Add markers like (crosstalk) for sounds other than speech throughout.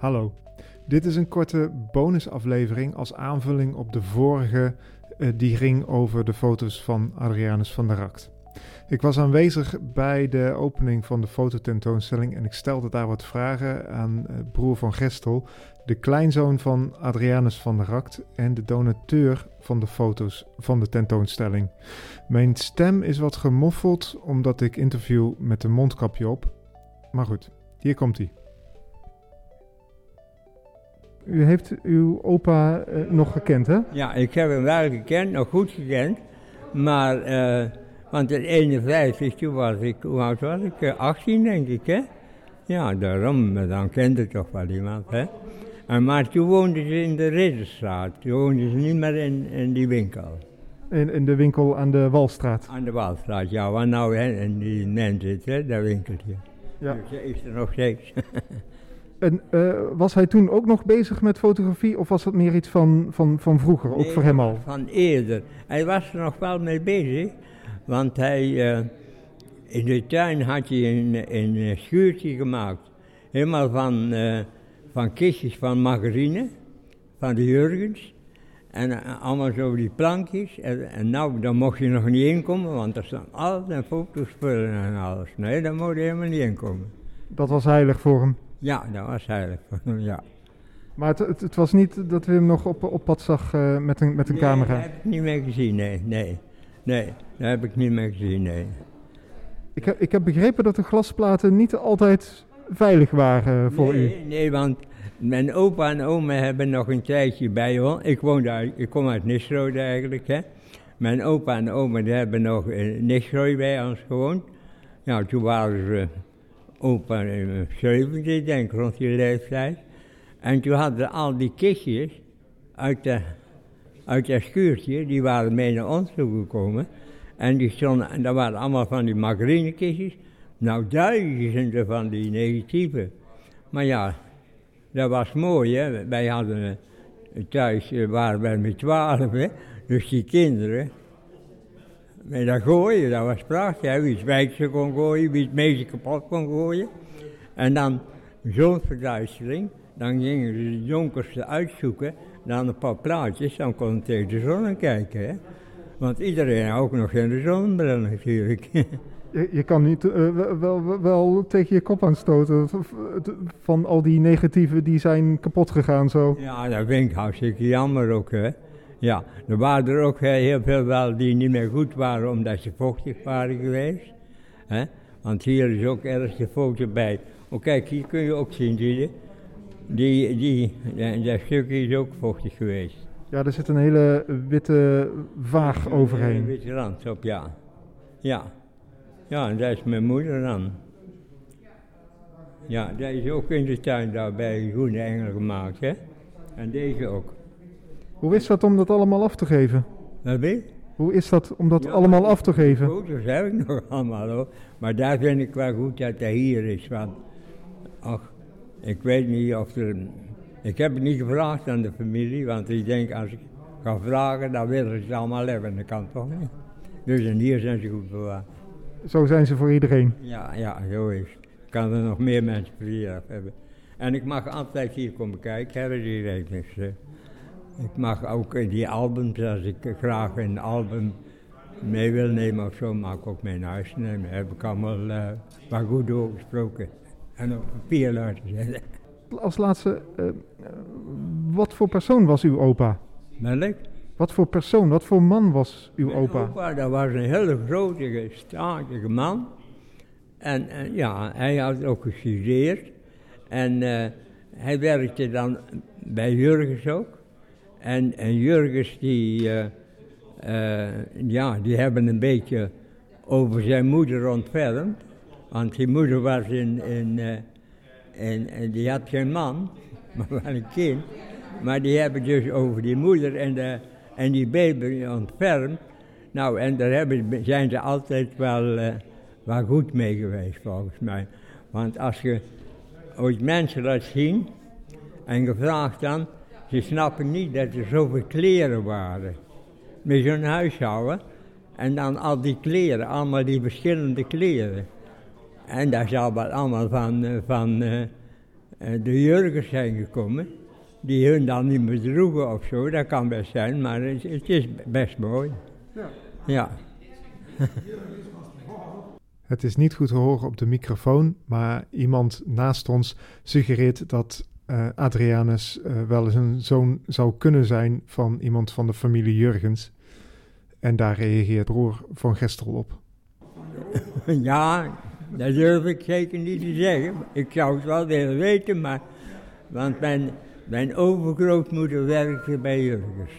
Hallo. Dit is een korte bonusaflevering als aanvulling op de vorige eh, die ging over de foto's van Adrianus van der Rakt. Ik was aanwezig bij de opening van de fototentoonstelling en ik stelde daar wat vragen aan eh, broer van Gestel, de kleinzoon van Adrianus van der Rakt en de donateur van de foto's van de tentoonstelling. Mijn stem is wat gemoffeld omdat ik interview met een mondkapje op. Maar goed, hier komt hij. U heeft uw opa eh, nog gekend, hè? Ja, ik heb hem wel gekend, nog goed gekend. Maar, eh, want in 51, toen was ik, hoe oud was ik? Eh, 18 denk ik, hè? Ja, daarom, dan kende toch wel iemand, hè? En, maar toen woonden ze in de Ridderstraat. Toen woonden ze niet meer in, in die winkel. In, in de winkel aan de Walstraat. Aan de Waalstraat, ja, waar nou hè, in die nen zit, hè, dat winkeltje. Ja. Dus is er nog steeds. (laughs) En eh, was hij toen ook nog bezig met fotografie of was dat meer iets van, van, van vroeger, ook Nee, voor hem al? Van eerder. Hij was er nog wel mee bezig, want hij, eh, in de tuin had hij een, een schuurtje gemaakt. Helemaal van, eh, van kistjes van margarine, van de Jurgens. En eh, allemaal zo die plankjes. En, en nou, daar mocht je nog niet inkomen, want er staan altijd fotospullen en alles. Nee, daar mocht je helemaal niet inkomen. Dat was heilig voor hem. Ja, dat was eigenlijk, ja. Maar het, het, het was niet dat u hem nog op, op pad zag eh, met een, met een nee, camera. dat heb ik niet meer gezien, nee, nee. Nee, dat heb ik niet meer gezien, nee. Ik, heb, ik heb begrepen dat de glasplaten niet altijd veilig waren voor nee, u. Nee, want mijn opa en oma hebben nog een tijdje bij ons. Ik, woon daar, ik kom uit Nisrode eigenlijk, hè. Mijn opa en oma die hebben nog in Nisrode bij ons gewoond. Nou, toen waren ze opa eh, 70, denk ik, rond die leeftijd. En toen hadden al die kistjes uit, de, uit dat schuurtje, die waren mee naar ons toe gekomen. En die stonden, en dat waren allemaal van die margarinekistjes. Nou, duizenden van die negatieve. Maar ja, dat was mooi, hè. Wij hadden eh, thuis, eh, waren wij met twaalf, hè. Dus die kinderen, met dat gooien, dat was prachtig. Hè. Wie het wijkse kon gooien, wie het meeste kapot kon gooien. En dan zo'n verduistering, dan gingen ze de donkerste uitzoeken, dan een paar plaatjes, dan kon je tegen de zon kijken, hè. Want iedereen had ook nog geen zonnebril natuurlijk. (laughs) Je, je kan niet eh, wel, wel, wel tegen je kop aanstoten van al die negatieven die zijn kapot gegaan zo. Ja, dat vind ik hartstikke jammer ook, hè. Ja, er waren er ook eh, heel veel wel die niet meer goed waren omdat ze vochtig waren geweest. Hè? Want hier is ook ergens de foto bij. Oh kijk, hier kun je ook zien, zie je. Die, die, dat- dat stukje is ook vochtig geweest. Ja, er zit een hele witte vaag overheen. Een witte rand op, ja. Ja. Ja, en dat is mijn moeder dan. Ja, dat is ook in de tuin daar bij Groene Engel gemaakt, hè. En deze ook. Hoe is dat om dat allemaal af te geven? Wat weet? Hoe is dat om dat Ja, allemaal af te geven? Foto's heb ik (laughs) nog allemaal hoor. Maar daar vind ik wel goed dat hij hier is. Want, ach, ik weet niet of er. Ik heb het niet gevraagd aan de familie, want ik denk als ik ga vragen, dan willen ze het allemaal hebben. Dat kan toch niet. Dus en hier zijn ze goed bewaard. Zo zijn ze voor iedereen. Ja, ja, zo is het. Ik kan er nog meer mensen plezier hebben. En ik mag altijd hier komen kijken, hebben die rekening. Ik mag ook in die albums, als ik graag een album mee wil nemen of zo, mag ik ook mee naar huis nemen. Heb ik allemaal eh maar goed over gesproken. En op papier laten zetten. Als laatste, eh, eh, wat voor persoon was uw opa? Melk? Wat voor persoon, wat voor man was uw Mijn opa? opa, dat was een hele grote, statige man. En, en ja, hij had ook gestudeerd. En eh, hij werkte dan bij Jurgens ook. En, en Jurgens, die, eh, eh, ja, die hebben een beetje over zijn moeder ontfermd. Want die moeder was in, in, eh, die had geen man, (laughs) maar wel een kind. Maar die hebben dus over die moeder en, de, en die baby ontfermd. Nou, en daar hebben, zijn ze altijd wel, wel goed mee geweest, volgens mij. Want als je ooit mensen laat zien en je vraagt dan, ze snappen niet dat er zoveel kleren waren. Met zo'n huishouden. En dan al die kleren, allemaal die verschillende kleren. En dat is allemaal, allemaal van, eh, van, eh, eh, de Jurgens zijn gekomen, die hun dan niet meer droegen of zo. Dat kan best zijn, maar het, het is best mooi. Ja. Ja. Het is niet goed te horen op de microfoon, maar iemand naast ons suggereert dat eh, Adrianus eh, wel eens een zoon zou kunnen zijn van iemand van de familie Jurgens. En daar reageert broer van Gestel op. (laughs) Ja, dat durf ik zeker niet te zeggen. Ik zou het wel willen weten, maar... Want mijn, mijn overgrootmoeder werkte bij Jurgens.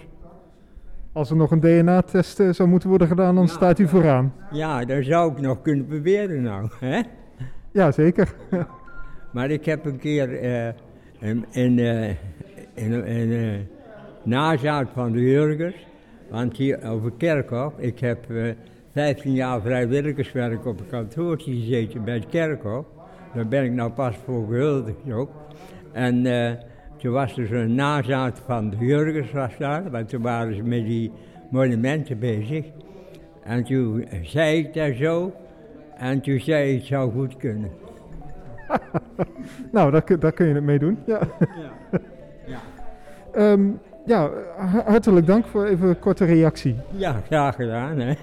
Als er nog een DNA-test eh, zou moeten worden gedaan, dan staat u vooraan. Ja, dat zou ik nog kunnen proberen nou, hè? Ja, zeker. Maar ik heb een keer eh, in, in, eh, in eh, nazaat van de Jurgens, want hier over Kerkhof, ik heb eh 15 jaar vrijwilligerswerk op een kantoortje gezeten bij het Kerkhof. Daar ben ik nou pas voor gehuldigd ook. En eh, toen was er zo'n nazaat van de Jurgens was daar, want toen waren ze met die monumenten bezig. En toen zei ik daar zo, en toen zei ik het zou goed kunnen. Nou, daar, kun- daar kun je het mee doen. Ja. Ja. Ja. (laughs) Ehm, ja, ha- hartelijk dank voor even een korte reactie. Ja, graag gedaan. Hè.